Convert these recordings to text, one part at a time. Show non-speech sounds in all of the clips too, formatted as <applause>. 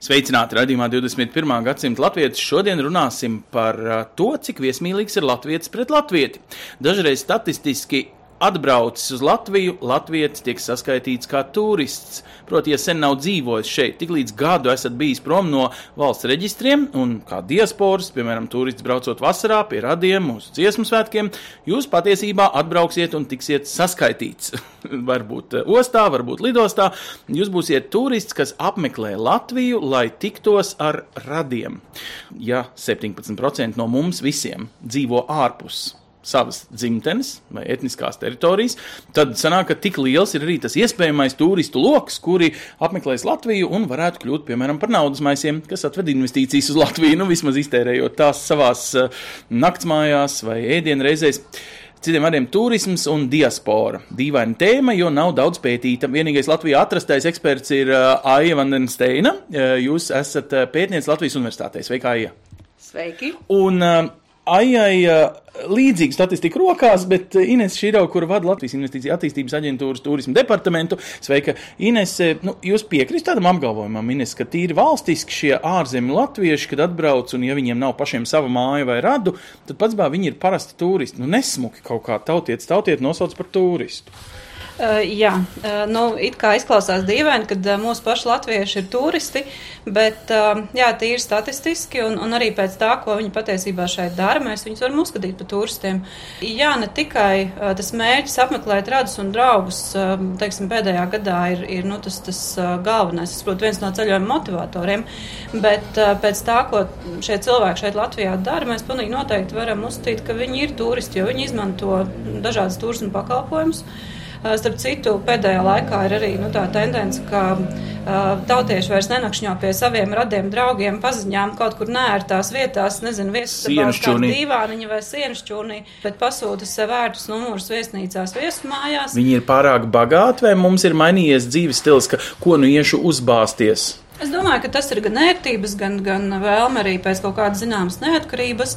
Sveicināti raidījumā 21. gadsimta latvieši. Šodien runāsim par ā, to, cik viesmīlīgs ir latviečs pret latvieti. Dažreiz statistiski atbraucis uz Latviju, latviečs tiek saskaitīts kā turists. Proti, ja sen nav dzīvojis šeit, tik līdz gadu esat bijis prom no valsts reģistriem un kā diasporas, piemēram, turists braucot vasarā pie radiem uz dziesmu svētkiem, jūs patiesībā atbrauksiet un tiksiet saskaitīts. <laughs> varbūt eh, ostā, varbūt lidostā. Jūs būsiet turists, kas apmeklē Latviju, lai tiktos ar radiem. Ja 17% no mums visiem dzīvo ārpus savas dzimtenes vai etniskās teritorijas, tad sanāk, ka tik liels ir arī tas iespējamais turistu lokus, kuri apmeklēs Latviju un varētu kļūt, piemēram, par naudas maisiem, kas atved investīcijas uz Latviju, nu vismaz iztērējot tās savās uh, naktsmājās vai ēdienreizēs. Citiem vārdiem - turisms un diaspora. Dīvaina tēma, jo nav daudz pētīta. Vienīgais Latvijā atrastais eksperts ir uh, Aija Vandensteina. Uh, jūs esat pētniece Latvijas Universitātē. Sveika, Aija! sveiki! Un Aijai līdzīga statistika rokās, bet Ines Širo, kur vada Latvijas Investīcija attīstības aģentūras turismu departamentu, sveika, Ines, nu, jūs piekrist tādam apgalvojumam, Ines, ka tīri valstiski šie ārzemju latvieši, kad atbrauc un ja viņiem nav pašiem sava māja vai radu, tad pats bā viņi ir parasti turisti. Nu, nesmuki kaut kā tautiet, tautiet nosauc par turistu. Uh, jā, uh, nu, it kā izklausās dīvaini, kad uh, mūsu paši latvieši ir turisti, bet, uh, jā, tīri statistiski un, un arī pēc tā, ko viņi patiesībā šeit dara, mēs viņus varam uzskatīt par turistiem. Jā, ne tikai uh, tas mērķis apmeklēt radus un draugus, uh, teiksim, pēdējā gadā ir, ir nu, tas, tas uh, galvenais, tas, protams, viens no ceļojuma motivatoriem, bet uh, pēc tā, ko šie cilvēki šeit Latvijā dara, mēs pilnīgi noteikti varam uzskatīt, ka viņi ir turisti, jo viņi izmanto dažādas turismu pakalpojumus. Uh, Starp citu, pēdējā laikā ir arī nu, tā tendence, ka uh, tautieši vairs nenakšņo pie saviem radiem draugiem paziņām kaut kur nērtās vietās, nezinu, Sienšķūnī. divāniņa vai sienšķūnī, bet pasūta sev vērtus numurus viesnīcās, viesmājās. Viņi ir pārāk bagāti vai mums ir mainījies dzīves stils, ka ko nu iešu uzbāzties? Es domāju, ka tas ir gan ērtības, gan, gan vēlme arī pēc kaut kādas zināmas neatkarības.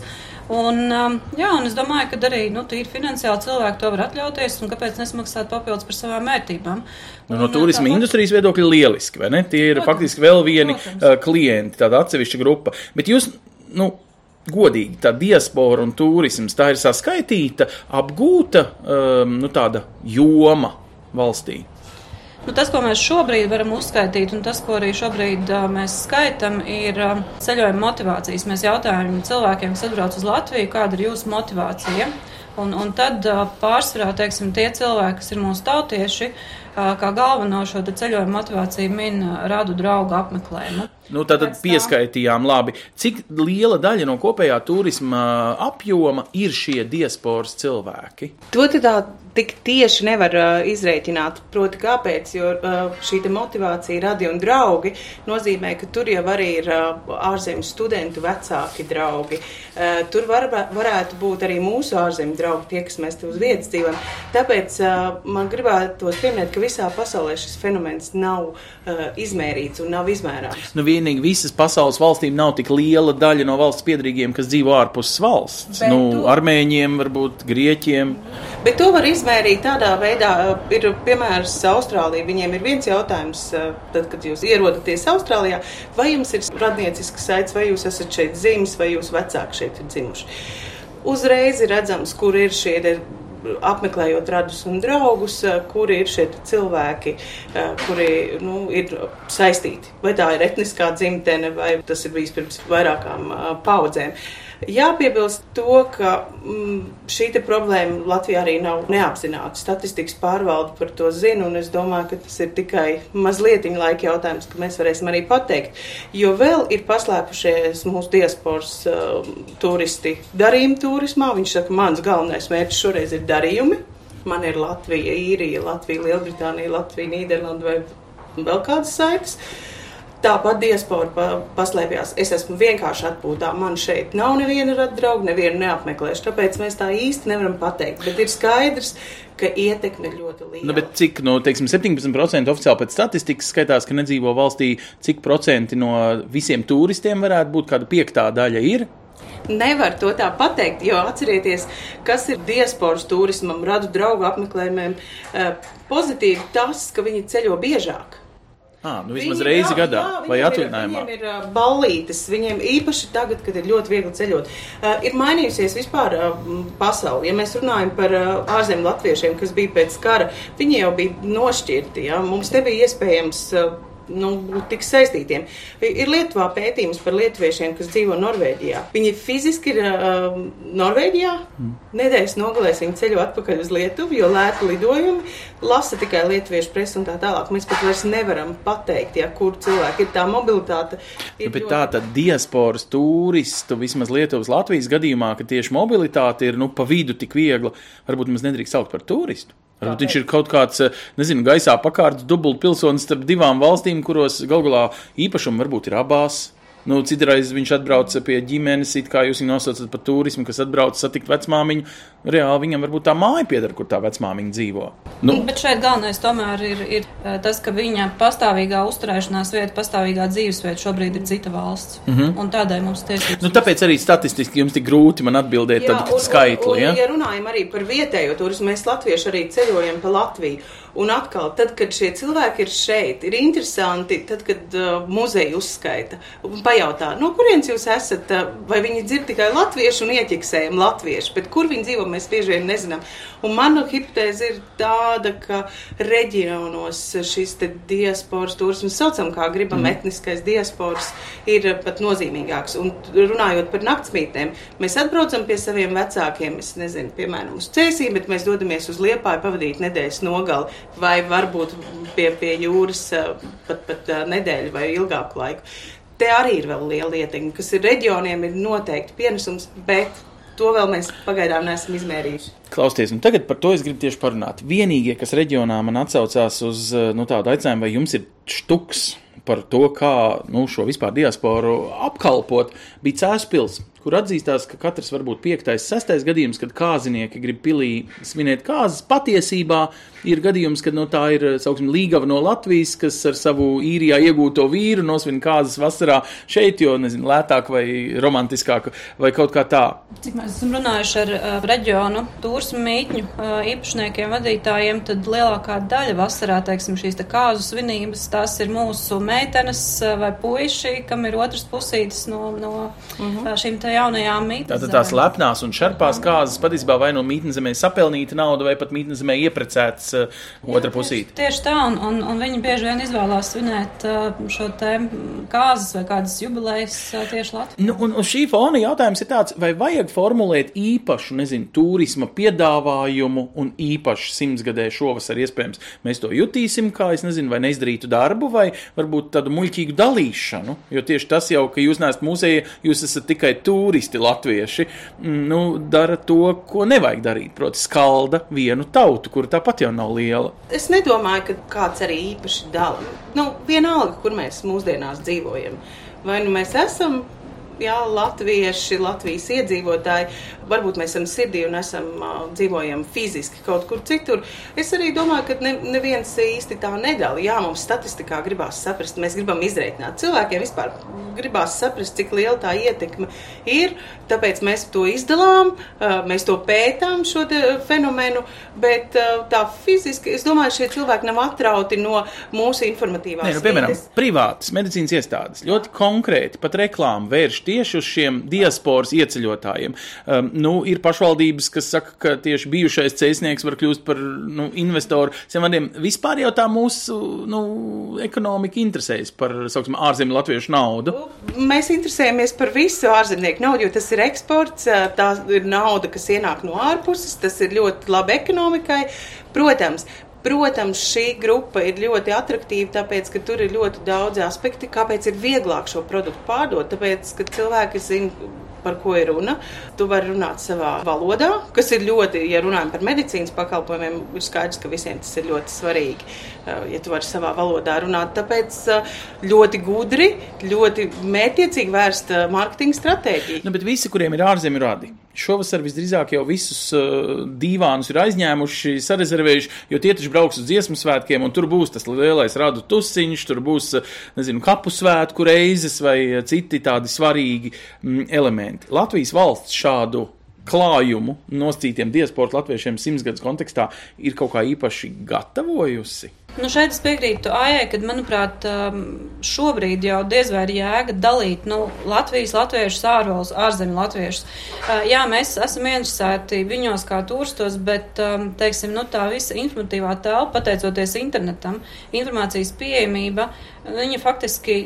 Un, um, jā, un es domāju, ka arī nu, tīri finansiāli cilvēki to var atļauties, un kāpēc nesmaksāt papildus par savām vērtībām. Nu, no Un, turisma tā- industrijas viedokļa lieliski, vai ne? Tie ir Protams, faktiski vēl vieni protams. uh, klienti, tāda atsevišķa grupa. Bet jūs, nu, godīgi, tā diaspora un turisms, tā ir saskaitīta, apgūta, um, nu, tāda joma valstī. Nu, tas, ko mēs šobrīd varam uzskaitīt, un tas, ko arī šobrīd uh, mēs skaitām, ir uh, ceļojuma motivācijas. Mēs jautājām cilvēkiem, kas atbrauc uz Latviju, kāda ir jūsu motivācija. Un, un tad uh, pārsvarā teiksim, tie cilvēki, kas ir mūsu tautieši, uh, kā galveno šo te ceļojuma motivāciju min radu draugu apmeklējumu. Nu, Pēc tā- pieskaitījām labi. Cik liela daļa no kopējā turisma apjoma ir šie diasporas cilvēki? To tā tik tieši nevar uh, izrēķināt. Proti, kāpēc? Jo uh, šī motivācija, radi un draugi nozīmē, ka tur jau arī ir uh, ārzemju studentu vecāki draugi. Uh, tur var, varētu būt arī mūsu ārzemju draugi, tie, kas mēs te uz vietas dzīvojam. Tāpēc uh, man gribētu pieminēt, ka visā pasaulē šis fenomens nav uh, izmērīts un nav izmērāms. Nu, vienīgi visas pasaules valstīm nav tik liela daļa no valsts piedrīgiem, kas dzīvo ārpus valsts. Bet Nu, tu- armēņiem, varbūt grieķiem. Bet to var izmērīt tādā veidā, uh, ir piemērs Austrālija. Viņiem ir viens jautājums, uh, tad, kad jūs ierodaties Austrālijā, vai jums ir radniecisks saites, vai jūs esat šeit dzimis, vai jūsu vecāki šeit ir dzimuši. Uzreiz ir redzams, kur ir šie apmeklējot radus un draugus, uh, kuri ir šie cilvēki, uh, kuri nu, ir saistīti. Vai tā ir etniskā dzimtene, vai tas ir bijis pirms vairākām uh, paudzēm. Jāpiebilst to, ka mm, šī problēma Latvijā arī nav neapzināta. Statistikas pārvalde par to zina, un es domāju, ka tas ir tikai mazliet laika jautājums, ka mēs varēsim arī pateikt. Jo vēl ir paslēpušies mūsu diasporas uh, turisti darījuma turismā. Viņš saka, mans galvenais mērķis šoreiz ir darījumi. Man ir Latvija, Īrija, Latvija, Lielbritānija, Latvija, Nīderlanda vai vēl kādas saites. Tāpat diaspora pa, paslēpjas. Es esmu vienkārši atpūtā. Man šeit nav neviena rada drauga, nevienu neapmeklēšu. Tāpēc mēs tā īsti nevaram pateikt. Bet ir skaidrs, ka ietekme ir ļoti liela. Nu, bet cik, nu, teiksim, 17% oficiāli pēc statistikas skaitās, ka nedzīvo valstī, cik procenti no visiem turistiem varētu būt kāda piektā daļa ir? Nevar to tā pateikt, jo atcerieties, kas ir diasporas turismam, radu draugu apmeklējumiem. eh, Pozitīvi tas, ka viņi ceļo biežāk. À, nu, vismaz Viņi- reizi jā, gadā jā, vai atvaļinājumā. Viņiem ir uh, ballītes, viņiem īpaši tagad, kad ir ļoti viegli ceļot. Uh, ir mainījusies vispār uh, pasauli. Ja mēs runājam par uh, ārzemju latviešiem, kas bija pēc kara, viņi jau bija nošķirti. Ja? Mums nebija iespējams. Uh, Nu, tik saistītiem. Ir Lietuvā pētījums par lietuviešiem, kas dzīvo Norvēģijā. Viņi fiziski ir uh, Norvēģijā. Mm. Nedēļas nogalēs viņi ceļo atpakaļ uz Lietuvu, jo lēti lidojumi lasa tikai lietuviešu presi un tā tālāk. Mēs pat vairs nevaram pateikt, ja, kur cilvēki ir tā mobilitāte. Nu, Ir bet ļoti- tā tad diasporas turistu, vismaz Lietuvas, Latvijas gadījumā, ka tieši mobilitāte ir nu, pa vidu tik viegla, varbūt mēs nedrīkst saukt par turistu. Varbūt viņš ir kaut kāds, eh, nezinu, gaisā pakārts dubult pilsonis starp divām valstīm, kuros galu galā īpašumi varbūt ir abās. Nu, citreiz viņš atbrauca pie ģimenes, it kā jūs viņu nosaucat par turismu, kas atbrauc satikt vecmāmiņu. Reāli viņam varbūt tā māja pieder, kur tā vecmāmiņa dzīvo. Nu, Bet šeit galvenais tomēr ir, ir tas, ka viņa pastāvīgā uzturēšanās vieta, pastāvīgā dzīvesvieta šobrīd ir cita valsts. Mm -hmm. Un tādēļ mums tiesības. nu, tāpēc arī statistiski jums tik grūti man atbildēt tādu skaitli. un, Ja? un, ja runājam arī par vietējo turismu, mēs latvieši arī ceļojam pa Latviju. Un atkal, tad, kad šie cilvēki ir šeit, ir interesanti, tad, kad uh, muzeja uzskaita un pajautā, no kurienes jūs esat, uh, vai viņi dzird tikai latviešu un ieķiksējam latviešu, bet kur viņi dzīvo, mēs bieži vien nezinām. Un mana hipotēze ir tāda, ka reģionos šis te diasporas turisms, saucam kā gribam, mm. etniskais diasporas, ir pat nozīmīgāks. Un runājot par naktsmītnēm, mēs atbraucam pie saviem vecākiem, es nezinu, piemēram, uz Cēsīm, bet mēs dodamies uz Liepāju pavadīt nedēļas nogali vai varbūt pie, pie jūras uh, pat, pat uh, nedēļu vai ilgāku laiku. Te arī ir vēl liela ietekme, kas ir reģioniem, ir noteikti pienesums, bet to vēl mēs pagaidām neesam izmērījuši. Klausieties, un tagad par to es gribu tieši parunāt. Vienīgie, kas reģionā man atsaucās uz eh, nu, tādu aicinājumu, vai jums ir štuks par to, kā nu, šo vispār diasporu apkalpot, bija Cēspils, kur atzīstās, ka katrs varbūt piektais, sestais gadījums, kad kāzinieki grib pilī svinēt kāzas, patiesībā ir gadījums, kad no tā ir, sauksim, līgava no Latvijas, kas ar savu īrijā iegūto vīru nosvin kāzas vasarā šeit, jo, nezinu, lētāk vai romantiskāk vai kaut kā tā. Cik mēs esam runājuši ar uh, reģionu turismu mītņu uh, īpašniekiem, vadītājiem, tad lielākā daļa vasarā, teiksim, šīs te kāzu svinības, tās ir mūsu meitenes vai puiši, kam ir otras pusītes no, no uh -huh. šīm te jaunajām mītnes. Tātad tās lepnās un šarpās kāzas patiesībā vai no mītnes zemē sapelnīta nauda, vai pat mītnes zemē ieprecēts uh, otra pusīte. Tieši tā, un, un, un viņi bieži vien izvēlās svinēt uh, šo te kāzas vai kādas jubilejas uh, tieši Latvijā. Nu, un uz šī fona jautājums ir tāds, vai vajag formulēt īpašu, nezinu, turisma piedāvājumu un īpašu simtsgadē šovasar iespējams mēs to jutīsim, kā es nezinu, vai neizdarītu darbu, vai varbūt tādu muļķīgu dalīšanu, jo tieši tas jau, ka jūs neesat muzeja, jūs esat tikai turisti latvieši, mm, nu, dara to, ko nevajag darīt, proti skalda vienu tautu, kur tāpat jau nav liela. Es nedomāju, ka kāds arī īpaši dala. Nu, vienalga, kur mēs mūsdienās dzīvojam. Vai nu mēs esam jā, latvieši, Latvijas iedzīvotāji, varbūt mēs esam sirdī un esam uh, dzīvojam fiziski kaut kur citur. Es arī domāju, ka ne, neviens īsti tā nedala. Jā, mums statistikā gribās saprast, mēs gribam izreikināt. Cilvēkiem vispār gribās saprast, cik liela tā ietekme ir. Tāpēc mēs to izdalām, uh, mēs to pētām šo fenomenu, bet uh, tā fiziski, es domāju, šie cilvēki nav atrauti no mūsu informatīvās. Nē, nu, piemēram, vides. privātas medicīnas iestādes ļoti konkrēti pat reklāmu vērš tieši uz šiem diasporas ieceļotājiem. Um, nu, ir pašvaldības, kas saka, ka tieši bijušais ceļnieks var kļūt par nu, investoru. Semandiem vispār jau tā mūsu nu, ekonomika interesējas par sauksim, ārzemju latviešu naudu. Mēs interesējamies par visu ārzemnieku naudu, jo tas ir eksports, tā ir nauda, kas ienāk no ārpuses, tas ir ļoti labi ekonomikai. Protams, Protams, šī grupa ir ļoti attraktīva, tāpēc, ka tur ir ļoti daudz aspekti, kāpēc ir vieglāk šo produktu pārdot. Tāpēc, ka cilvēki zina, par ko ir runa. Tu vari runāt savā valodā, kas ir ļoti, ja runājam par medicīnas pakalpojumiem, ir skaidrs, ka visiem tas ir ļoti svarīgi. Uh, ja tu vari savā valodā runāt, tāpēc uh, ļoti gudri, ļoti mērķiecīgi vērsta mārketinga stratēģija. Nu, bet visi, kuriem ir ārzemju radi, šovasar visdrīzāk jau visus uh, divānus ir aizņēmuši, sarezervējuši, jo tie taču brauks uz dziesmu svētkiem, un tur būs tas lielais radu tusiņš, tur būs, nezinu, kapu svētku reizes vai citi tādi svarīgi mm, elementi. Latvijas valsts šādu klājumu noscītiem diasporu latviešiem simtsgadus kontekstā ir kaut kā īpaši gatavojusi. Nu šeit es piekrītu Aijai, ka, manuprāt, um, šobrīd jau diez vai ir jēga dalīt nu, Latvijas latviešus, ārvalstu, ārzemju latviešus. Uh, jā, mēs esam interesēti viņos kā turistos, bet, um, teiksim, nu, tā visa informatīvā telpa, pateicoties internetam, informācijas pieejamība, viņa faktiski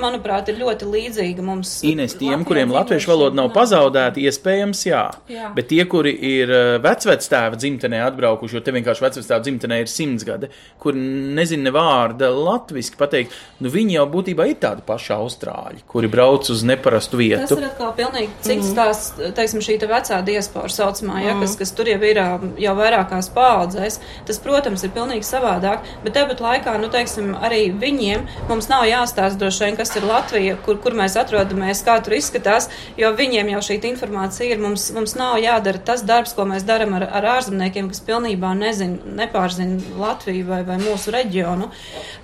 manuprāt, ir ļoti līdzīga mums. Ines, tiem, kuriem latviešu valoda nav pazaudēta, iespējams, jā. jā. Bet tie, kuri ir eh, vecvectēva dzimtenē atbraukuši, jo te vienkārši vecvectēva dzimtenē ir simts gadi, kur nezina ne vārda latviski pateikt, nu viņi jau būtībā ir tādi paši austrāļi, kuri brauc uz neparastu vietu. Tas ir atkal pilnīgi cits mm. tās, teiksim, šī te vecā diaspora saucamā, ja, mm. kas, kas tur jau ir jau vairākās paudzēs. Tas, protams, ir pilnīgi savādāk, bet tāpat laikā, nu, teiksim, arī viņiem mums nav jāstāsta droši vien, kas ir Latvija, kur, kur mēs atrodamies, kā tur izskatās, jo viņiem jau šī informācija ir. Mums, mums nav jādara tas darbs, ko mēs darām ar, ar ārzemniekiem, kas pilnībā nezin, nepārzina Latviju vai, vai mūsu reģionu.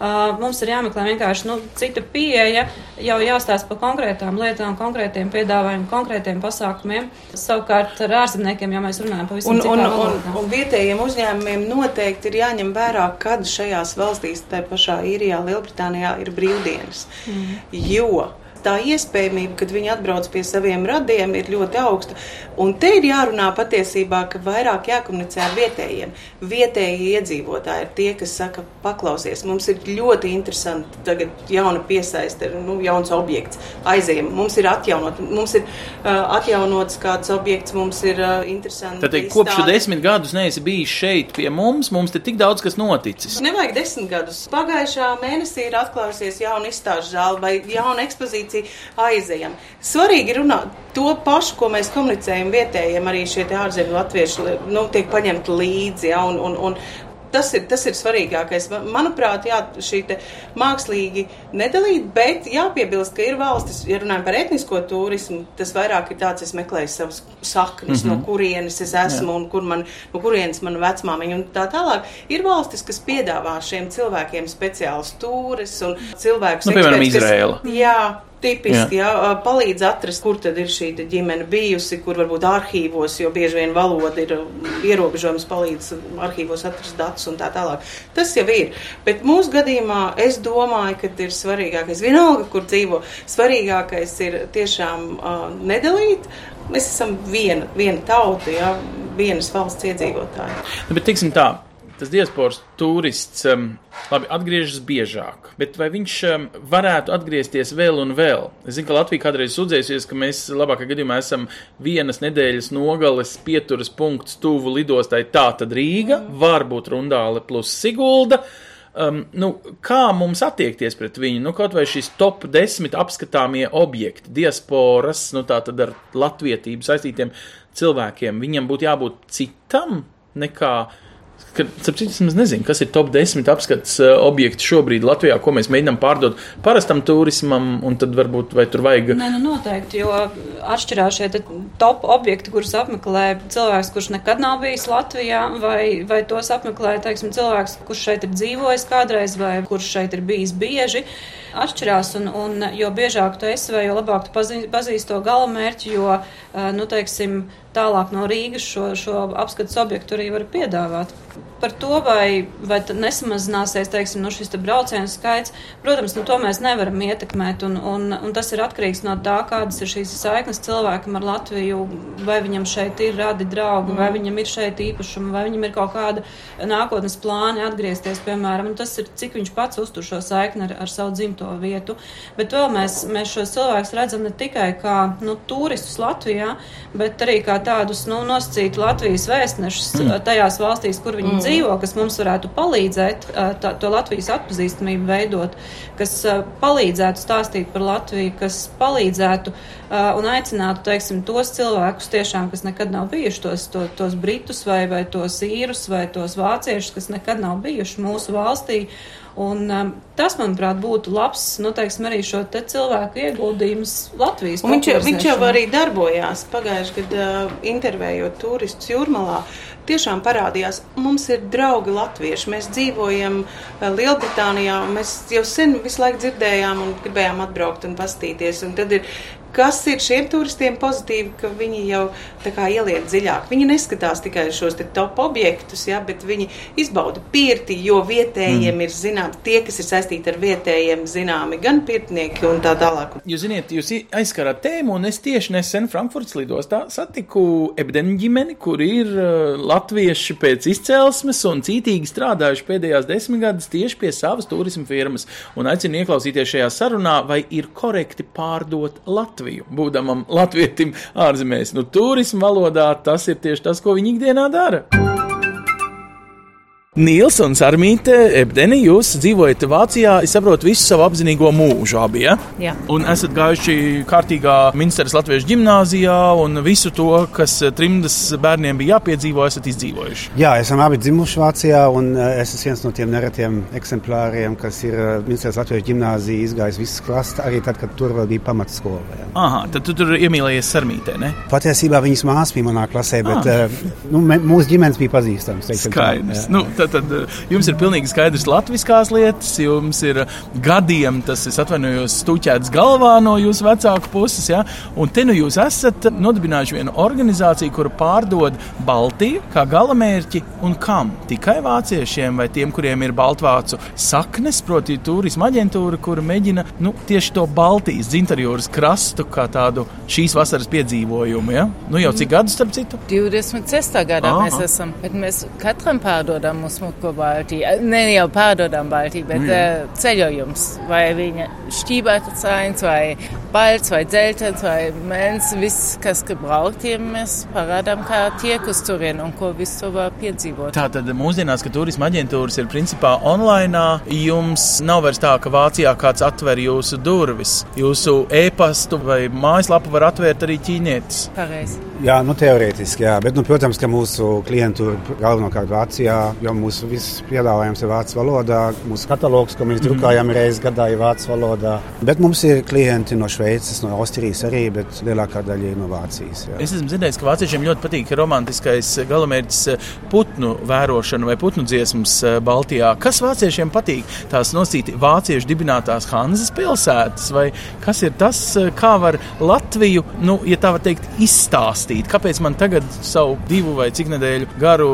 Uh, mums ir jāmeklē vienkārši nu, cita pieeja, jau jāstāsta par konkrētām lietām, konkrētiem piedāvājumiem, konkrētiem pasākumiem. Savukārt ar ārzemniekiem jau mēs runājam pavisam un, un, un, un, un vietējiem uzņēmumiem noteikti ir jāņem vērā, kad šajās valstīs, tā pašā īrijā, Lielbritānijā, ir brīvdienas. Mm jo tā iespējamība, kad viņi atbrauc pie saviem radiem, ir ļoti augsta. Un te ir jārunā patiesībā, ka vairāk jākomunicē ar vietējiem. Vietēji iedzīvotāji ir tie, kas saka, paklausies, mums ir ļoti interesanti tagad jauna piesaiste, nu, jauns objekts. Aizējam, mums ir atjaunot, mums ir uh, atjaunots kāds objekts, mums ir uh, interesanti. Tad kopš desmit gadus neesi bijis šeit pie mums, mums te tik daudz kas noticis. Nevajag desmit gadus. Pagājušā mēnesī ir atklājusies jauna izstāžu zāle vai jauna ekspozīcija pozīciju aizejam. Svarīgi runāt to pašu, ko mēs komunicējam vietējiem, arī šie ārzemju latvieši nu, tiek paņemti līdzi. Ja, un, un, un, Tas ir, tas ir svarīgākais. Manuprāt, jā, šī mākslīgi nedalīt, bet jāpiebilst, ka ir valstis, ja runājam par etnisko turismu, tas vairāk ir tāds, es meklēju savas saknes, mm -hmm. no kurienes es esmu jā. un kur man, no kurienes mana vecmāmiņa un tā tālāk. Ir valstis, kas piedāvā šiem cilvēkiem speciālus tūris un cilvēkus. Nu, piemēram, Izraela. Jā, Tipiski, jā. jā, palīdz atrast, kur tad ir šī ģimene bijusi, kur varbūt arhīvos, jo bieži vien valoda ir ierobežojums, palīdz arhīvos atrast datus un tā tālāk. Tas jau ir. Bet mūsu gadījumā es domāju, ka ir svarīgākais, vienalga, kur dzīvo, svarīgākais ir tiešām uh, nedalīt. Mēs esam viena, viena tauta, jā, vienas valsts iedzīvotāji. Nu, bet, tiksim tā, tas diasporas turists um, labi, atgriežas biežāk, bet vai viņš um, varētu atgriezties vēl un vēl? Es zinu, ka Latvija kādreiz sūdzējusies, ka mēs labākā gadījumā esam vienas nedēļas nogales pieturas punkts tuvu lidostai, tā tad Rīga, mm. varbūt Rundāle plus Sigulda. Um, nu, kā mums attiekties pret viņu? Nu, kaut vai šīs top 10 apskatāmie objekti, diasporas, nu, tā tad ar latvietību saistītiem cilvēkiem, viņam būtu jābūt citam nekā Kad, Sapcīt, es nezinu, kas ir top 10 apskats uh, objekti šobrīd Latvijā, ko mēs mēģinām pārdot parastam turismam, un tad varbūt vai tur vajag. Nē, nu noteikti, jo atšķirās šie top objekti, kurus apmeklē cilvēks, kurš nekad nav bijis Latvijā, vai, vai tos apmeklē, teiksim, cilvēks, kurš šeit ir dzīvojis kādreiz, vai kurš šeit ir bijis bieži. Atšķirās, un, un jo biežāk tu esi, vai jo labāk tu pazīsti pazīst to galamērķi, jo, uh, nu, teiksim, tālāk no Rīgas šo, šo apskates objektu arī var piedāvāt. Par to, vai, vai nesamazināsies teiksim, no šis te braucienu skaits, protams, nu, to mēs nevaram ietekmēt. Un, un, un tas ir atkarīgs no tā, kādas ir šīs saiknes cilvēkam ar Latviju, vai viņam šeit ir radi draugi, mm. vai viņam ir šeit īpašumi, vai viņam ir kaut kāda nākotnes plāni atgriezties, piemēram. Un tas ir, cik viņš pats uztur šo saikni ar, ar savu dzimto vietu. Bet vēl mēs, mēs šos cilvēkus redzam ne tikai kā nu, turistus Latvijā, bet arī kā tādus nu, nosacītu Latvijas vēstnešus mm. tajās valstīs, kur viņi mm. dzīvo, kas mums varētu palīdzēt tā, to Latvijas atpazīstamību veidot, kas palīdzētu stāstīt par Latviju, kas palīdzētu un aicinātu, teiksim, tos cilvēkus tiešām, kas nekad nav bijuši tos, to, tos britus vai, vai tos īrus vai tos vāciešus, kas nekad nav bijuši mūsu valstī. Un, um, tas, manuprāt, būtu labs, nu, teiksim, arī šo te cilvēku ieguldījums Latvijas Un viņš, jau- viņš jau arī darbojās pagājušajā gadā, uh, intervējot turistus jūrmalā. Tiešām parādījās, mums ir draugi latvieši. Mēs dzīvojam uh, Lielbritānijā, mēs jau sen visu laiku dzirdējām un gribējām atbraukt un pastīties. Un tad ir Kas ir šiem turistiem pozitīvi, ka viņi jau ieliek dziļāk? Viņi neskatās tikai šos top objektus, jā, bet viņi izbauda pirti, jo vietējiem ir zināmi, tie, kas ir saistīti ar vietējiem, zināmi gan pirtnieki un tā tālāk. Jūs zināt, jūs aizskarāt tēmu, un es tieši nesen Frankfurtas lidostā satiku Ebdenu ģimeni, kur ir uh, latvieši pēc izcelsmes un cītīgi strādājuši pēdējās desmitgades tieši pie savas turisma firmas. Un aicinu ieklausīties šajā sarunā, vai ir korekti pārdot Latviju. Būdamam latvietim ārzemēs, nu, turisma valodā tas ir tieši tas, ko viņi ikdienā dara. Nils un Sarmīte, Ebdeni, jūs dzīvojat Vācijā, es saprotu, visu savu apzinīgo mūžu abi, ja? Jā. Un esat gājuši kārtīgā Minsteras Latviešu ģimnāzijā, un visu to, kas trimdas bērniem bija jāpiedzīvo, esat izdzīvojuši. Jā, esam abi dzimuši Vācijā, un eh, es esmu viens no tiem neretiem eksemplāriem, kas ir eh, Minsteras Latviešu ģimnāzija izgājis visas klases, arī tad, kad tur vēl bija pamatskola. Jā. Aha, tad tu tur iemīlējies Sarmītē, ne? Patiesībā viņas māsa bija manā klasē, bet Ah. nu, mūsu ģimenes bija pazīstamas. teiksim tā, Skaidrs. jā. Nu, tad, tad eh, jums ir pilnīgi skaidrs latviskās lietas, jums ir eh, gadiem tas, es atvainojos, stuķēts galvā no jūsu vecāku puses, ja? un te nu jūs esat nodibinājuši vienu organizāciju, kura pārdod Baltiju kā galamērķi un kam? Tikai vāciešiem vai tiem, kuriem ir baltvācu saknes, proti turisma aģentūra, kura mēģina nu, tieši to Baltijas dzintarjūras krastu kā tādu šīs vasaras piedzīvojumu, ja? Nu jau cik gadus, starp citu? 26. gadā Aha. mēs esam. Bet mēs katram pārdodam smuko Baltiju. Ne jau pārdodam Baltiju, bet uh, ceļojums. Vai viņa šķībētas ains, vai balts, vai dzeltens, vai mēns. Viss, kas gebraucht ir, mēs parādām, kā tiek uz turien un ko visu var piedzīvot. Tā tad mūsdienās, kad turisma aģentūras ir principā online, jums nav vairs tā, ka Vācijā kāds atver jūsu durvis. Jūsu e-pastu vai mājaslapu var atvērt arī ķīnietis. Pareizi. Jā, nu, teorētiski, jā. Bet, nu, protams, ka mūsu klienti ir galvenokārt Vācijā, jo mūsu viss piedāvājums ir vācu valodā. Mūsu katalogs, ko mēs drukājam reizes gadā, ir vācu valodā. Bet mums ir klienti no Šveices, no Austrijas arī, bet lielākā daļa ir no Vācijas. Jā. Es esmu dzirdējis, ka vāciešiem ļoti patīk romantiskais galamērķis eh, putnu vērošana vai putnu dziesmas eh, Baltijā. Kas vāciešiem patīk? Tās nosīti vāciešu dibinātās Hanzas pilsētas, vai kas ir tas, eh, kā var Latviju, nu, ja tā var teikt, izstāstīt? Kāpēc man tagad savu divu vai cik nedēļu garu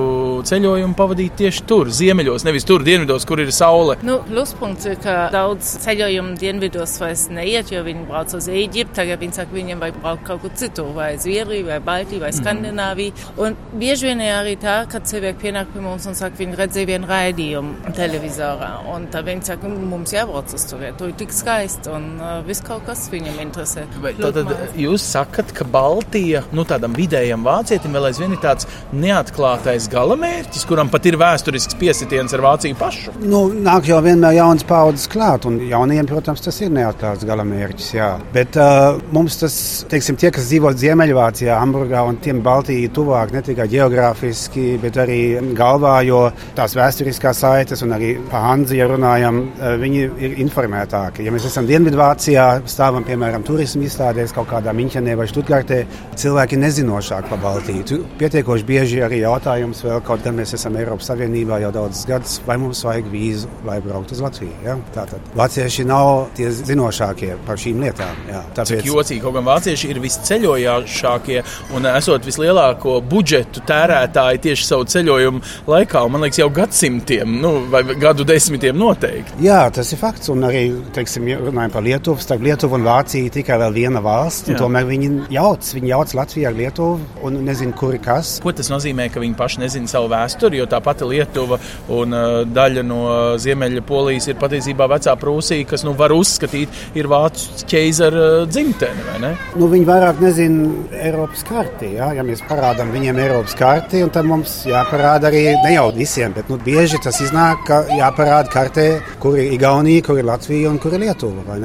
ceļojumu pavadīt tieši tur, ziemeļos, nevis tur, dienvidos, kur ir saule? Nu, pluspunkts ir, ka daudz ceļojumu dienvidos vairs neiet, jo viņi brauc uz Eģipti. Tagad viņi saka, viņiem vajag braukt kaut kur citur, vai Zviedriju, vai Baltiju, vai Skandināviju. Un bieži vien ir arī tā, ka cilvēki pienāk pie mums un saka, viņi redzēja vienu raidījumu televizorā. Un tad viņi saka, mums jābrauc uz turieni, tur ir tik skaisti un uh, viss kaut kas viņam interesē. Vai Tad jūs sakat, ka Baltija nu, tādam vidējam vācietim vēl aizvien ir tāds neatklātais galamērķis, kuram pat ir vēsturisks piesitiens ar Vāciju pašu. Nu, nāk jau vienmēr jaunas paudzes klāt, un jauniem, protams, tas ir neatklāts galamērķis. Jā. Bet uh, mums tas, teiksim, tie, kas dzīvo Ziemeļvācijā, Hamburgā un tiem Baltija tuvāk, ne tikai geogrāfiski, bet arī galvā, jo tās vēsturiskās saites un arī Hanzi, ja runājam, viņi ir informētāki. Ja mēs esam Dienvidvācijā, stāvam, piemēram, turismu izstādēs kaut kādā Miņķenē vai Štutgartē, cilvēki ir nezinošāki par Baltiju. Pietiekoši bieži arī jautājums vēl, kaut gan mēs esam Eiropas Savienībā jau daudzus gadus, vai mums vajag vīzu, lai brauktu uz Latviju. Ja? Tātad vācieši nav tie zinošākie par šīm lietām. Jā. Cik jocīgi, kaut gan vācieši ir visceļojošākie un esot vislielāko budžetu tērētāji tieši savu ceļojumu laikā, man liekas, jau gadsimtiem, nu, vai gadu desmitiem noteikti. Jā, tas ir fakts. Un arī, teiksim, ja runājot par Lietuvu, starp Lietuvu un Vāciju tikai vēl viena valsts. Tomēr viņi jauc, viņi jauc Latviju ar Lietuva un nezina, kur ir kas. Ko tas nozīmē, ka viņi paši nezina savu vēsturi, jo tā pati Lietuva un uh, daļa no Ziemeļa Polijas ir patiesībā vecā Prūsija, kas nu, var uzskatīt, ir vācu ķeizara dzimtene, vai ne? Nu, viņi vairāk nezina Eiropas karti. Ja, ja mēs parādām viņiem Eiropas karti, tad mums jāparāda arī ne jau visiem, bet nu, bieži tas iznāk, ka jāparāda kartē, kur ir Igaunija, kur ir Latvija un kur ir Lietuva?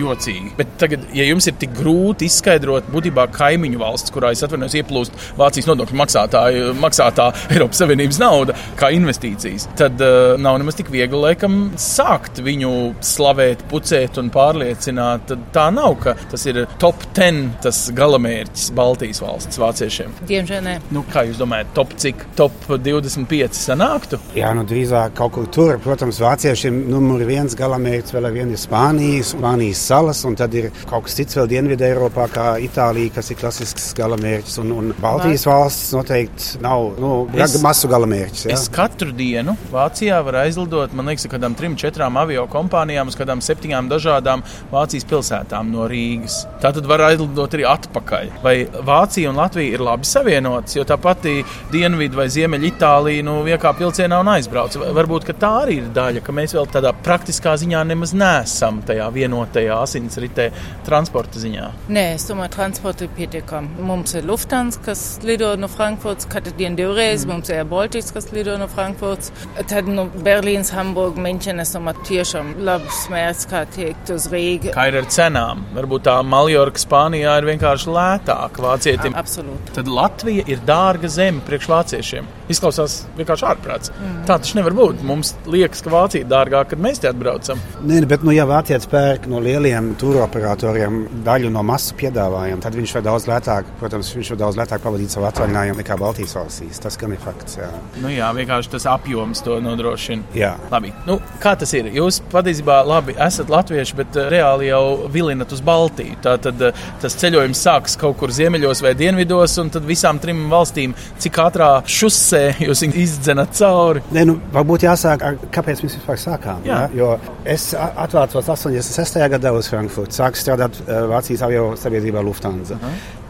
Jocīgi. Bet tagad, ja jums ir tik grūti izskaidrot, būtībā kaimiņu valsts, kurā es atvainojos, ieplūst Vācijas nodokļu maksātāju, maksātā Eiropas Savienības nauda kā investīcijas, tad uh, nav nemaz tik viegli, laikam, sākt viņu slavēt, pucēt un pārliecināt. Tad tā nav, ka tas ir top 10 tas galamērķis Baltijas valsts vāciešiem. Diemžēl nē. Nu, kā jūs domājat, top cik? Top 25 sanāktu? Jā, nu drīzāk kaut kur tur. Protams, vāciešiem numur viens galamērķis vēl ar vienu ir Spānijas, Spānijas salas, un tad ir kaut kas cits vēl Dienvidē Eiropā, kā Itālija, kas ir klasisks galamērķis, un, un Baltijas valsts noteikti nav nu, Es- masu galamērķis. Ja? Es katru dienu Vācijā varu aizlidot, man liekas, kādām trim, četrām avio kompānijām uz kādām septiņām dažādām Vācijas pilsētām no Rīgas. Tā tad var aizlidot arī atpakaļ. Vai Vācija un Latvija ir labi savienotas, jo tā pati Dienvidu vai Ziemeļa Itālija nu, viekā vilcienā un aizbrauc. Va- Varbūt tā arī ir daļa, ka mēs vēl tādā praktiskā ziņā nemaz neesam tajā vienotajā asinsritē transporta ziņā. Nē, es domāju, transporta ir pietiekami. Mums ir Lufthansa, kas lido no Frankfurts, katru dienu divreiz, mm. mums ir Baltics, kas lido no Frankfurts. Tad no Berlīnas, Hamburg, München, es domāju, tiešām labs mērķis, kā tiekt uz Rīgu. Kā ir ar cenām? Varbūt tā Maljorka Spānijā ir vienkārši lētāka vācietim. Absolūti. Tad Latvija ir dārga zeme priekš vāciešiem. Izklausās vienkārši ārprāts. Mm. Tā taču nevar būt. Mums liekas, ka Vācija ir dārgāka, kad mēs te atbraucam. Nē, bet, nu, ja vācietis pērk no lieliem turoperatoriem daļu no masu piedāvājuma, tad viņš var daudz lētāk, protams, viņš var daudz lētāk pavadīt savu atvaļinājumu nekā Baltijas valstīs. Tas gan ir fakts. Jā. Nu, jā, vienkārši tas apjoms to nodrošina. Jā. Labi. Nu, kā tas ir? Jūs patiesībā labi esat latvieši, bet uh, reāli jau vilinat uz Baltiju. Tā tad uh, tas ceļojums sākas kaut kur ziemeļos vai dienvidos, un tad visām trim valstīm, cik ātrā šusē jūs izdzenat cauri. Nē, nu, varbūt jāsāk ar kāpēc mēs vispār sākām. Jā. Ja? Jo es atvācos 86. gadā uz Frankfurtu, sāku strādāt eh, Vācijas avio sabiedrībā Lufthansa.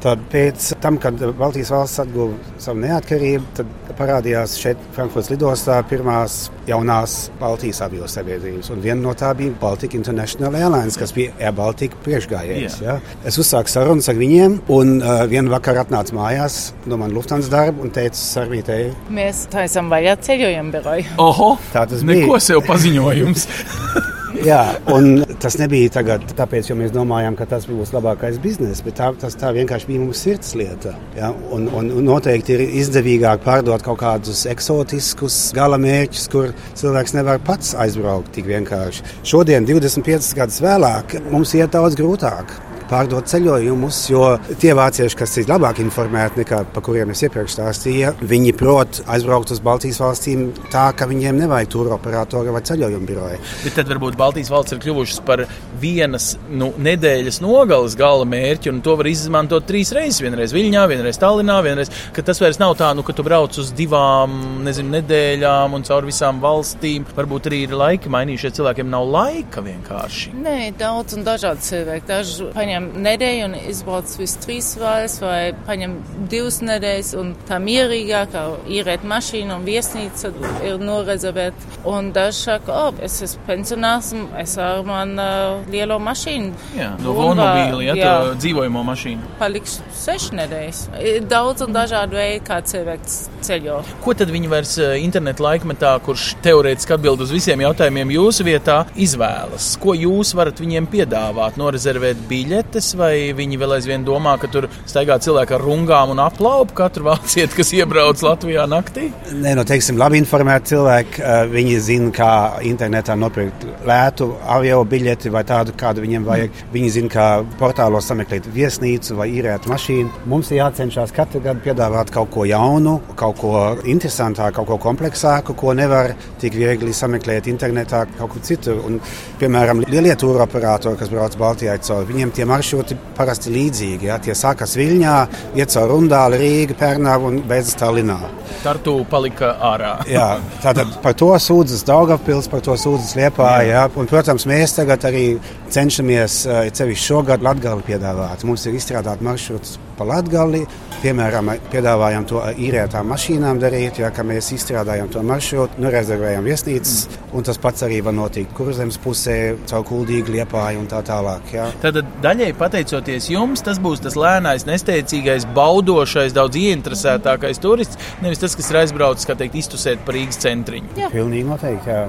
Tad pēc tam, kad Baltijas valsts atguva savu neatkarību, tad parādījās šeit Frankfurtas lidostā pirmās jaunās Baltijas avio sabiedrības. Un viena no tā bija Baltic International Airlines, kas bija Air Baltica priekšgājējs. Ja? Es uzsāku sarunas ar viņiem, un uh, vienā vakarā atnācu mājās no manas Lufthansa darba un teicu Sarmītei, Mēs taisām vaļā ceļojumu biroju. Oho! Tā tas Neko bija. sev paziņojums. <laughs> Jā, un tas nebija tagad, tāpēc, jo mēs domājām, ka tas būs labākais bizness, bet tā, tas tā vienkārši bija mūsu sirds lieta. Ja? Un, un, noteikti ir izdevīgāk pārdot kaut kādus eksotiskus galamērķus, kur cilvēks nevar pats aizbraukt tik vienkārši. Šodien, 25 gadus vēlāk, mums iet daudz grūtāk. Pārdot ceļojumus, jo tie vācieši, kas ir labāk informēti nekā pa kuriem es iepriekš stāstīju, viņi prot aizbraukt uz Baltijas valstīm tā, ka viņiem nevajag turoperatoru vai ceļojumu biroju. Bet tad varbūt Baltijas valsts ir kļuvušas par vienas nu, nedēļas nogales gala mērķi, un to var izmantot trīs reizes. Vienreiz Viļņā, vienreiz Tallinā, vienreiz. ka Tas vairs nav tā, nu, ka tu brauc uz divām nezinu, nedēļām un caur visām valstīm. Varbūt arī ir laiki mainījušies, cilvēkiem nav laika vienkārši. Nē, daudz un dažādi cilvēki. Daži paņem nedēļu un izbrauc visu trīs valsts, vai paņem divas nedēļas, un tā mierīgāk, īrēt mašīnu un viesnīca ir norezervēta. Un daži saka, o, oh, es esmu pensionārs, es ar manu uh, lielo mašīnu. Jā, no vonmobīļa, ja jā. tā dzīvojamo mašīnu. Palikšu sešas nedēļas. Ir daudz un dažādu veidu, kā cilvēks ceļo. Ko tad viņi vairs eh, interneta laikmetā, kurš teorētiski atbild uz visiem jautājumiem jūsu vietā, izvēlas? Ko jūs varat viņiem piedāvāt? Norezervēt biļetes, vai viņi vēl aizvien domā, ka tur staigā cilvēki ar rungām un aplaupu katru vācieti, kas iebrauc Latvijā naktī? Nē, nu, teiksim, labi informēti cilvēki. eh, Viņi zina, kā internetā nopirkt lētu avio biļeti vai tādu, kādu viņiem vajag. Viņi zina, kā portālos sameklēt viesnīcu vai īrēt mašīnu. Mums ir jācenšas katru gadu piedāvāt kaut ko jaunu, kaut ko interesantāku, kaut ko kompleksāku, ko nevar tik viegli sameklēt internetā kaut kur citur. Un, piemēram, lielie tūra operatori, kas brauc Baltijā cauri, viņiem tie maršruti parasti līdzīgi. Ja? Tie sākas Viļņā, iet caur Rundāli, Rīgu, Pērnāvu un beidzas Tallinā. Tartu palika ārā. Jā, tātad par to sūdzas Daugavpils, par to sūdzas Liepā. Jā. Jā. Un, protams, mēs tagad arī cenšamies, eh, cevišķi šogad Latgali piedāvāt. Mums ir izstrādāt maršruts pa Latgali. Piemēram, piedāvājam to īrētām mašīnām darīt, ja mēs izstrādājam to maršrutu, nu, rezervējam viesnīcas, un tas pats arī var notikt kurzemes pusē, caur kuldīgu liepāju un tā tālāk. Ja. Tad daļai pateicoties jums, tas būs tas lēnais, nesteidzīgais, baudošais, daudz ieinteresētākais turists, nevis tas, kas ir aizbraucis, kā teikt, iztusēt par Rīgas centriņu. Jā. Pilnīgi noteikti, jā.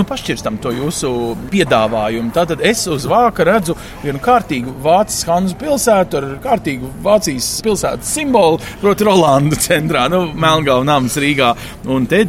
Nu, pašķirstam to jūsu piedāvājumu. Tātad es uz vāka redzu vienu kārtīgu Vācijas Hanzu pilsētu ar kārtīgu Vācijas pilsētas simbolu, proti, Rolanda centrā, nu, Melngāla nams Rīgā. Un te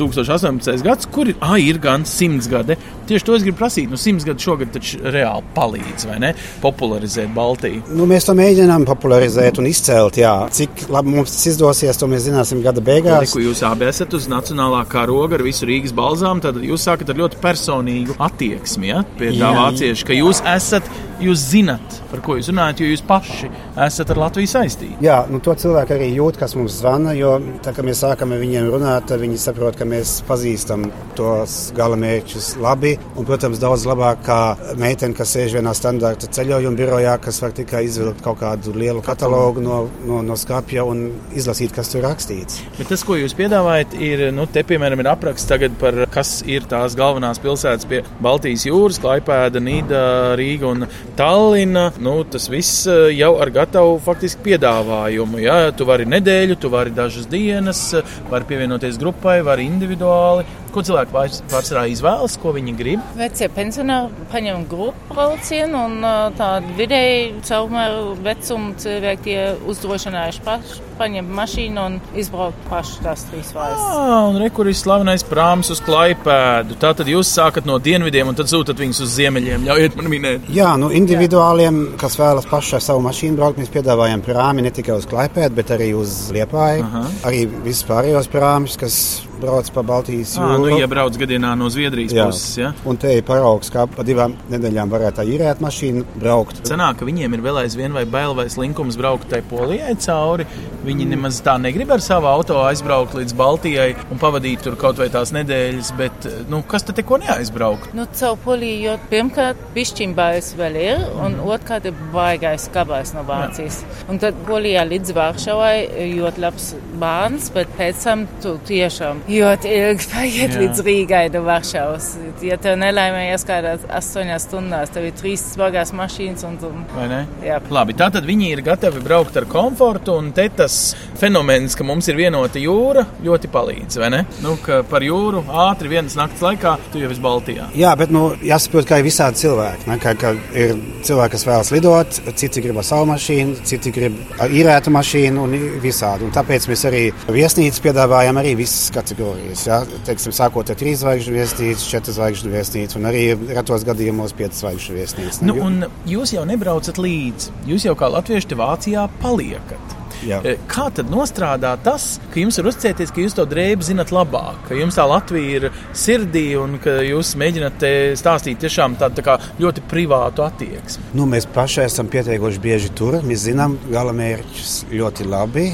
2018. gads, kur ir, ah, ir gan simts gadi. Tieši to es gribu prasīt. Nu, simts gadi šogad taču reāli palīdz, vai ne? Popularizēt Baltiju. Nu, mēs to mēģinām popularizēt un izcelt. Jā. Cik labi mums tas izdosies, to mēs zināsim gada beigās. Liku, jūs abi esat uz nacionālā karoga ar visu Rīgas balzām, tad jūs sākat ar ļoti personīgu attieksmi ja? pie tā vācieša, ka jūs esat, jūs zinat, par ko jūs runājat, jo jūs paši esat ar Latviju saistīti. Jā, nu, to cilvēku arī jūt, kas mums zvana, jo tā kā mēs sākam ar viņiem runāt, viņi saprot, ka mēs pazīstam tos galamērķus labi. Un, protams, daudz labāk kā meitene, kas sēž vienā standarta ceļojuma birojā, kas var tikai izvilkt kaut kādu lielu katalogu no, no, no skapja un izlasīt, kas tur rakstīts. Bet tas, ko jūs piedāvājat, ir, nu, te, piemēram, ir apraksts tagad par, kas ir tās galvenās pilsētas pie Baltijas jūras, Klaipēda, Nīda, Rīga un Tallina. Nu, tas viss eh, jau ar gatavu faktiski piedāvājumu. Ja? Tu vari nedēļu, tu vari dažas dienas, vari pievienoties grupai, vari individuāli. Ko cilvēki pārsvarā izvēlas, ko viņi grib? Vecie pensionāri paņem grupu braucienu un tādu vidēji caurmēru vecumu cilvēki tie uzdrošinājuši paši paņemt mašīnu un izbraukt paši tās trīs valstis. Ah, un re, kur ir slavenais prāms uz klaipēdu. Tā tad jūs sākat no dienvidiem un tad sūtat viņus uz ziemeļiem. Ļaujiet man minēt. Jā, nu individuāliem, Jā. kas vēlas paši ar savu mašīnu braukt, mēs piedāvājam prāmi ne tikai uz klaipēdu, bet arī uz liepāju. Aha. Arī vispārējos prāmus, kas brauc pa Baltijas jūru. Ah, nu, ja brauc gadienā no Zviedrijas jā. puses, ja? Un te ir paraugs, kā pa divām nedēļām varētu īrēt mašīnu braukt. Cenāk, ka viņiem ir vēl aizvien vai bail vai slinkums braukt tai polijai cauri. Viņi nemaz tā negrib ar savu auto aizbraukt līdz Baltijai un pavadīt tur kaut vai tās nedēļas, bet, nu, kas tad neko neaizbraukt? Nu, caur poliju, jo pirmkārt pišķimbājs vēl ir, un mm. otrkārt ir baigais kabājs no Vācijas. Jā. Un tad polijā līdz Vāršavai ļoti labs bāns, bet pēc tam tu tiešām ļoti ilgi <laughs> paiet Jā. līdz Rīgai no Varšavas. Ja tev nelaimējies kādās astoņās stundās, tev ir trīs smagās mašīnas un tu. Vai ne? Jā. Labi, tātad viņi ir gatavi braukt ar komfortu, un te tas fenomens, ka mums ir vienota jūra, ļoti palīdz, vai ne? Nu, ka par jūru ātri vienas nakts laikā tu jau esi Baltijā. Jā, bet nu, jāsaprot, ka ir visādi cilvēki. Ne? Ka, ka ir cilvēki, kas vēlas lidot, citi grib savu mašīnu, citi grib īrētu mašīnu un visādi. Un tāpēc mēs arī viesnīcas piedāvājam arī visas kategorijas. Ja? Teiksim, sākot ar trīs zvaigžņu viesnīcu, četras zvaigžņu viesnīcu un arī retos gadījumos piecas zvaigžņu viesnīcu. Nu, jūs jau nebraucat līdzi. Jūs jau kā latvieši Vācijā paliekat. Jā. E, kā tad nostrādā tas, ka jums ir uzticēties, ka jūs to drēbi zinat labāk, ka jums tā Latvija ir sirdī un ka jūs mēģināt stāstīt tiešām tādu tā ļoti privātu attieksmi? Nu, mēs paši esam pietiekoši bieži tur. Mēs zinām galamērķus ļoti labi.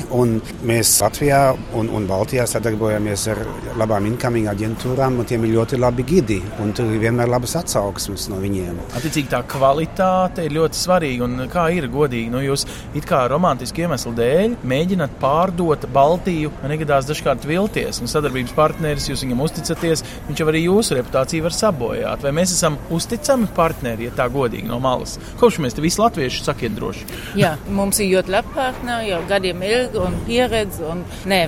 Mēs Latvijā un, un Baltijā sadarbojamies ar labām incoming aģentūrām, un tiem ir ļoti labi gidi. Tur ir vienmēr labas atsauksmes no viņiem. Attiecīgi tā kvalitāte ir ļoti svarīga. Un kā ir godīgi, nu, jūs it kā romantiski iemeslu dēļ dēļ mēģināt pārdot Baltiju, negadās dažkārt vilties. Un sadarbības partneris, jūs viņam uzticaties, viņš jau arī jūsu reputāciju var sabojāt. Vai mēs esam uzticami partneri, ja tā godīgi no malas? Kopš mēs te visi latvieši sakiet droši. Jā, mums ir ļoti labi partneri, jau gadiem ilgi un pieredze un nē,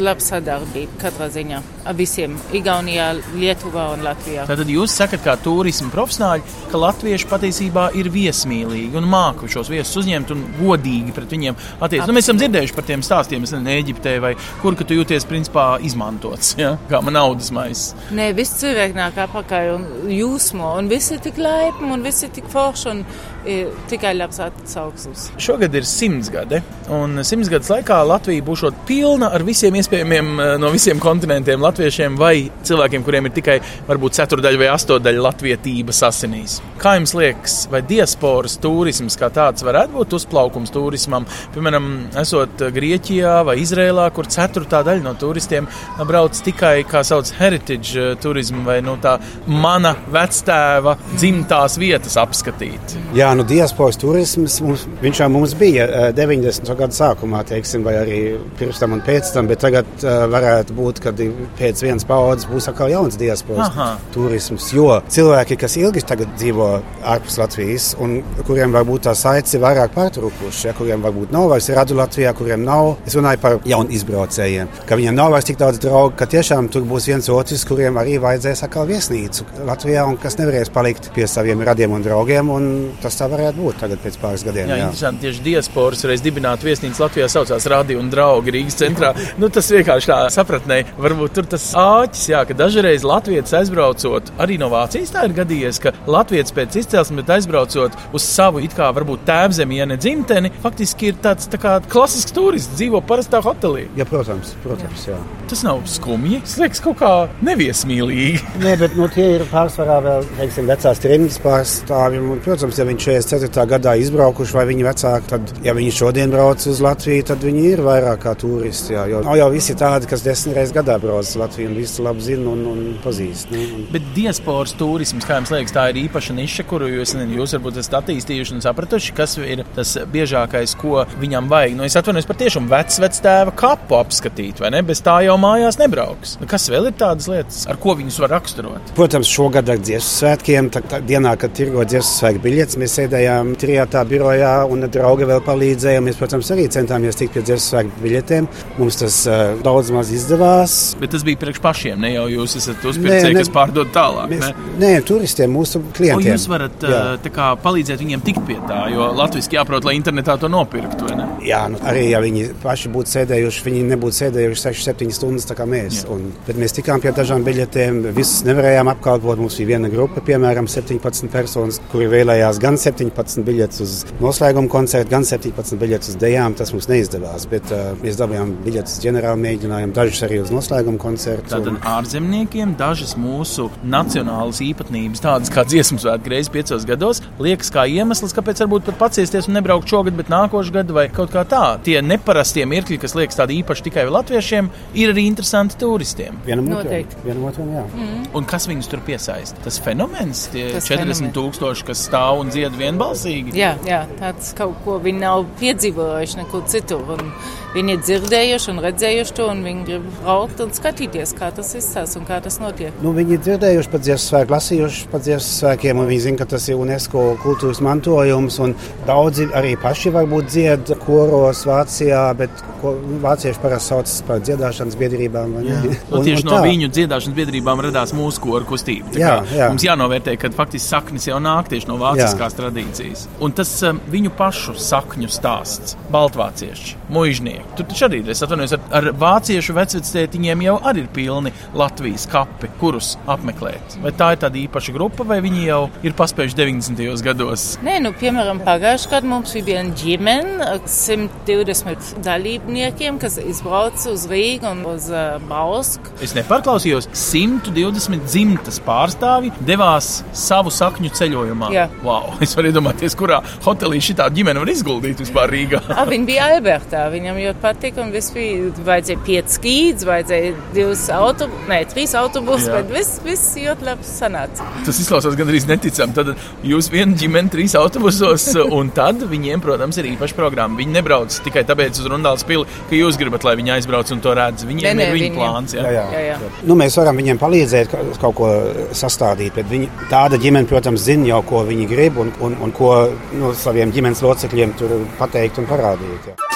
laba sadarbība katrā ziņā ar visiem Igaunijā, Lietuvā un Latvijā. Tātad jūs sakat, kā turisma profesionāļi, ka latvieši patiesībā ir viesmīlīgi un māku šos viesus uzņemt un godīgi pret viņiem attiekties. Nu, mēs esam dzirdējuši par tiem stāstiem, es nezinu, Eģiptē vai kur, ka tu jūties principā izmantots, ja? kā man naudas maisa. Nē, viss cilvēki nāk apakaļ un jūsmo, un visi ir tik laipni, un visi ir tik forši, un ir tikai labs atsauksmes. Šogad ir simts gadi, un simts gadus laikā Latvija būs pilna ar visiem iespējamiem eh, no visiem kontinentiem latviešiem vai cilvēkiem, kuriem ir tikai varbūt ceturdaļa vai astotdaļa latvietības asinīs. Kā jums liekas, vai diasporas turisms kā tāds varētu būt uzplaukums turismam? Piemēram, esot Grieķijā vai Izrēlā, kur ceturtā daļa no turistiem brauc tikai kā sauc heritage eh, turismu vai nu, tā mana vectēva dzimtās vietas apskatīt. Jā, nu, diasporas turisms mums, jau mums bija eh, 90. gadu sākumā, teiksim, vai arī pirms tam un pēc tam, bet tagad uh, varētu būt, ka pēc vienas paudzes būs atkal jauns diasporas Aha. turisms. Jo cilvēki, kas ilgi dzīvo ārpus Latvijas un kuriem varbūt tā saites ir vairāk pārtrūkušas, ja, kuriem varbūt nav vairs radu Latvijā, kuriem nav, es runāju par jaunu izbraucējiem, ka viņiem nav vairs tik daudz draugu, ka tiešām tur būs viens otrs, kuriem arī vajadzēs atkal viesnīcu Latvijā un kas nevarēs palikt pie saviem radiem un draugiem. Un tas tā varētu būt tagad pēc pāris gadiem. Jā, jā. interesanti. Tieši diasporas reiz dibināta viesnīca Latvijā saucās Radio un Draugi Rīgas centrā. Nu, tas vienkārši tā sapratnē, varbūt tur tas āķis, jā, ka dažreiz Latvijas aizbraucot, arī no Vācijas tā ir gadījies, ka Latvijas pēc izcelsmes, bet aizbraucot uz savu it kā varbūt tēvzemi, ja ne dzimteni, faktiski ir tāds tā kā klasisks turists, dzīvo parastā hotelī. Jā, protams, protams, jā. Tas nav skumji, tas liekas kaut kā neviesmīlīgi. Nē, bet nu, tie ir pārsvarā vēl, teiksim, vecās trījus pārstāvji. Un, protams, ja viņi 44. gadā izbraukuši vai viņi vecāki, tad, ja viņi šodien brauc uz Latviju, tad viņi ir vairāk kā turisti. Jā, jo nav jau visi tādi, kas desmit reizes gadā brauc uz Latviju un visi labi zina un, un pazīst. Ne? Un... Bet diasporas turisms, kā jums liekas, tā ir īpaša niša, kuru jūs, jūs varbūt esat attīstījuši un sapratuši, kas ir tas biežākais, ko viņam vajag. Nu, es atvainojos par tiešām vecu vectēva kapu apskatīt, vai ne? Bez tā jau mājās nebrauks. Nu, kas vēl ir tādas lietas, ar ko viņus var raksturot? Protams, šogad ar dziesmu svētkiem, tā, tā dienā, kad tirgo dziesmu svētku biļetes, mēs sēdējām trijātā birojā un draugi vēl palīdzēja. Mēs, protams, arī centāmies tikt pie dziesmu svētku biļetēm. Mums tas uh, daudz maz izdevās. Bet tas bija priekš pašiem, ne jau jūs esat uzpircēji, kas pārdod tālāk. Mēs, ne? nē, turistiem, mūsu klientiem. O, jūs varat uh, kā, palīdzēt viņiem tikt pie tā, jo latviešu jāprot, lai internetā to nopirktu. Jā, nu, arī ja viņi paši būtu sēdējuši, viņi nebūtu sēdējuši 6-7 stundas kā mēs. Un, bet mēs tikām pie dažām biļetēm, visas nevarējām apkalpot. Mums bija viena grupa, piemēram, 17 personas, kuri vēlējās gan 17 biļetes uz noslēguma koncertu, gan 17 biļetes uz dejām. Tas mums neizdevās, bet uh, mēs dabūjām biļetes uz ģenerālu mēģinājumu, dažas arī uz noslēguma koncertu. Tātad un... ārzemniekiem dažas mūsu nacionālas īpatnības, tādas kā dziesmu svētku reizes piecos gados, liekas kā iemesls, kāpēc varbūt pat paciesties un nebraukt šogad, bet nākošais gadu vai kaut kā tā. Tie neparastie mirkļi, kas liekas tādi īpaši tikai latviešiem, ir arī interesanti turistiem. Vienam otram, vienam otram, jā. Mm. Un kas viņus tur piesaista? Tas fenomens, tie Tas 40 fenomen. tūkstoši, kas stāv un dzied vienbalsīgi. Jā, jā, tāds kaut ko viņi nav piedzīvojuši nekur citur. Un viņi ir dzirdējuši un redzējuši to, un viņi grib braukt un skatīties, kā tas izsās un kā tas notiek. Nu, viņi ir dzirdējuši par dziesmu svēku, lasījuši par dziesmu svēkiem, un viņi zina, ka tas ir UNESCO kultūras mantojums, un daudzi arī paši varbūt dzied koros Vācijā, bet ko vācieši parasti sauc par dziedāšanas biedrībām. Un, un, tieši un no viņu dziedāšanas biedrībām radās mūsu koru kustība. Jā, jā. Mums jānovērtē, ka faktiski saknes jau nāk tieši no vāciskās jā. Tradīcijas. Un tas um, viņu pašu sakņu stāsts - baltvācieši, mužnieki. Tur taču arī es atvainojos, ar, ar vāciešu vecvectētiņiem jau arī ir pilni Latvijas kapi, kurus apmeklēt. Vai tā ir tāda īpaša grupa, vai viņi jau ir paspējuši 90. gados? Nē, nu, piemēram, pagājušajā gadā mums bija viena ģimene, 120 dalībniekiem, kas izbrauca uz Rīgu un uz uh, Bausku. Es nepārklausījos, 120 dzimtas pārstāvji devās savu sakņu ceļojumā. Jā. Wow, es varu iedomāties, kurā hotelī šī ģimene var izguldīt vispār Rīgā. <laughs> A, viņa bija Albertā, viņam ļoti patika un viss bija, vajadzēja pieci skīdzi, vajadzēja divas autobusus, ne, trīs autobusus, bet viss, viss ļoti labi sanāca. Tas izklausās gandrīz neticami. Tad jūs viena ģimene trīs autobusos, <laughs> un tad viņiem, protams, ir īpaša programma. Viņi nebrauc tikai tāpēc uz Rundāls pili, ka jūs gribat, lai viņi aizbrauc un to redz. Viņiem ne, ne, ir viņa viņiem. plāns. Jā, jā. jā, jā. Nu, mēs varam viņiem palīdzēt kaut ko sastādīt, bet viņi, tāda ģimene, protams, zina jau, ko viņi grib un, un, un ko no saviem ģimenes locekļiem tur pateikt un parādīt. Jā.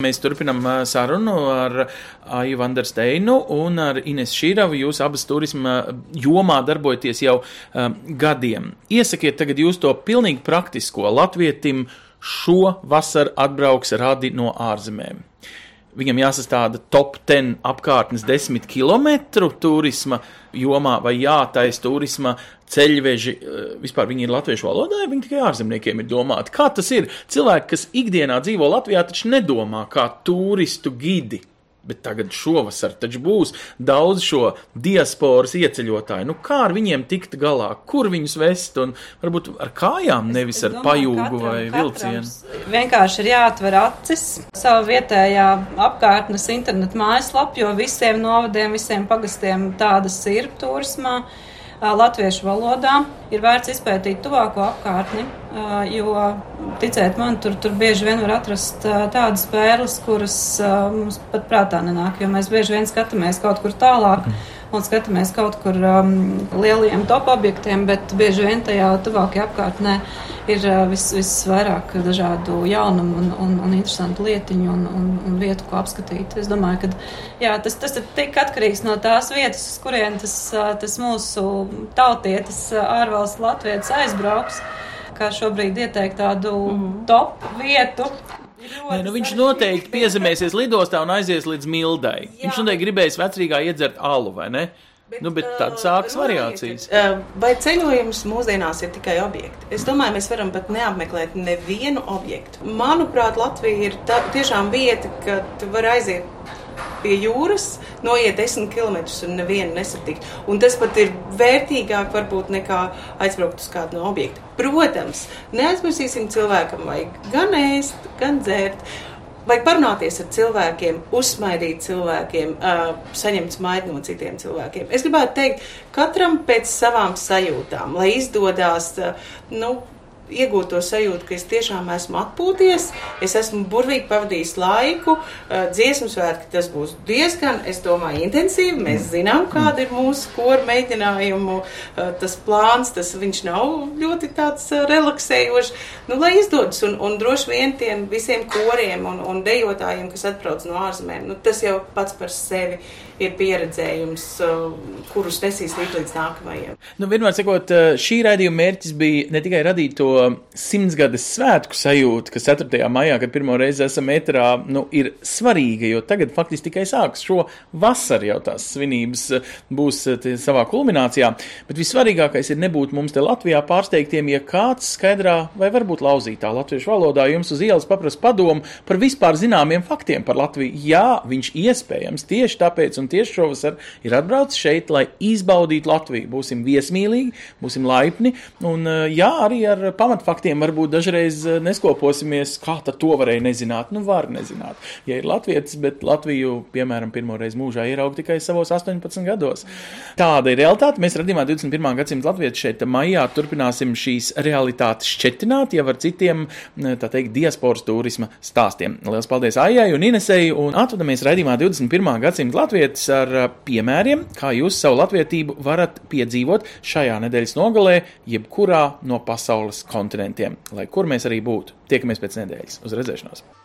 Mēs turpinām sarunu ar Aiju Vandersteinu un ar Ines Šīravu. Jūs abas turisma jomā darbojaties jau um, gadiem. Iesakiet tagad jūs to pilnīgi praktisko latvietim šo vasaru atbrauks radi no ārzemēm. Viņam jāsastāda top 10 apkārtnes 10 km turisma jomā vai jātais turisma ceļveži. eh, Vispār viņi ir latviešu valodā, viņi tikai ārzemniekiem ir domāti. Kā tas ir? Cilvēki, kas ikdienā dzīvo Latvijā, taču nedomā kā turistu gidi. Bet tagad šovasar taču būs daudz šo diasporas ieceļotāju. Nu, kā ar viņiem tikt galā? Kur viņus vest? Un varbūt ar kājām, nevis ar pajūgu vai vilcienu. Vienkārši ir jāatver acis savā vietējā apkārtnes internetu mājaslapā, jo visiem novadiem, visiem pagastiem tādas ir turismā. Latviešu valodā ir vērts izpētīt tuvāko apkārtni, jo, ticiet man, tur, tur bieži vien var atrast tādas pērles, kuras mums pat prātā nenāk, jo mēs bieži vien skatāmies kaut kur tālāk un skatāmies kaut kur um, lieliem top objektiem, bet bieži vien tajā tuvākajā apkārtnē ir uh, vis, visvairāk dažādu jaunumu un, un, un interesantu lietiņu un, un, un vietu, ko apskatīt. Es domāju, ka jā, tas, tas ir tik atkarīgs no tās vietas, uz kurien tas, uh, tas mūsu tautietis, uh, ārvalsts latvietis aizbrauks, kā šobrīd ieteikt tādu mm. top vietu. Nē, nu viņš noteikti piezemēsies lidostā un aizies līdz Mildai. Jā. Viņš noteikti gribēs vecrīgā iedzert alu, vai ne? Bet, nu, bet tad sākas variācijas. Uh, Vai ceļojums mūsdienās ir tikai objekti? Es domāju, mēs varam pat neapmeklēt nevienu objektu. Manuprāt, Latvija ir tā, tiešām vieta, kad tu vari aiziet pie jūras, noiet desmit km un nevienu nesatikt. Un tas pat ir vērtīgāk varbūt nekā aizbraukt uz kādu no objektiem. Protams, neaizmirsīsim cilvēkam vajag gan ēst, gan dzert. Vajag parunāties ar cilvēkiem, uzsmaidīt cilvēkiem, uh, saņemt smaidu no citiem cilvēkiem. Es gribētu teikt, katram pēc savām sajūtām, lai izdodas, uh, nu, iegūt to sajūtu, ka es tiešām esmu atpūties, es esmu burvīgi pavadījis laiku. Uh, Dziesmu svētki tas būs diezgan, es domāju, intensīvi. Mēs zinām, kāda ir mūsu kora mēģinājumu, uh, tas plāns, tas viņš nav ļoti tāds uh, relaksējošs. Nu, lai izdodas, un, un droši vien tiem visiem koriem un, un dejotājiem, kas atbrauc no ārzemēm, nu, tas jau pats par sevi ir pieredzējums, uh, kurus nesīs līdz, nākamajiem. Nu, vienmēr sakot, šī raidījuma mērķis bija ne tikai radīt to simtsgades svētku sajūtu, kas 4. maijā, kad pirmo reizi esam metrā, nu, ir svarīga, jo tagad faktiski tikai sāks šo vasaru jau tās svinības eh, būs eh, savā kulminācijā, bet vissvarīgākais ir nebūt mums te Latvijā pārsteigtiem, ja kāds skaidrā vai varbūt lauzītā latviešu valodā jums uz ielas paprast padomu par vispār zināmiem faktiem par Latviju. Jā, viņš iespējams tieši tāpēc un tieši šovasar ir atbraucis šeit, lai izbaudītu Latviju. Būsim viesmīlīgi, būsim laipni un eh, jā, arī ar pamatfaktiem varbūt dažreiz eh, neskoposimies, kā to varēja nezināt. Nu, var nezināt. Ja ir latvietis, bet Latviju, piemēram, pirmo reizi mūžā ieraug tikai savos 18 gados. Tāda ir realitāte. Mēs radījumā 21. gadsimta latvieši šeit maijā turpināsim šīs realitātes šķetināt, jau ar citiem, tā teikt, diasporas turisma stāstiem. Lielas paldies Aijai un Inesei un atvadamies radījumā 21. gadsimta latvietis ar piemēriem, kā jūs savu latvietību varat piedzīvot šajā nedēļas nogalē, jebkurā no pasaules kontinentiem, lai kur mēs arī būtu. Tiekamies pēc nedēļas. Uz redzēšanos!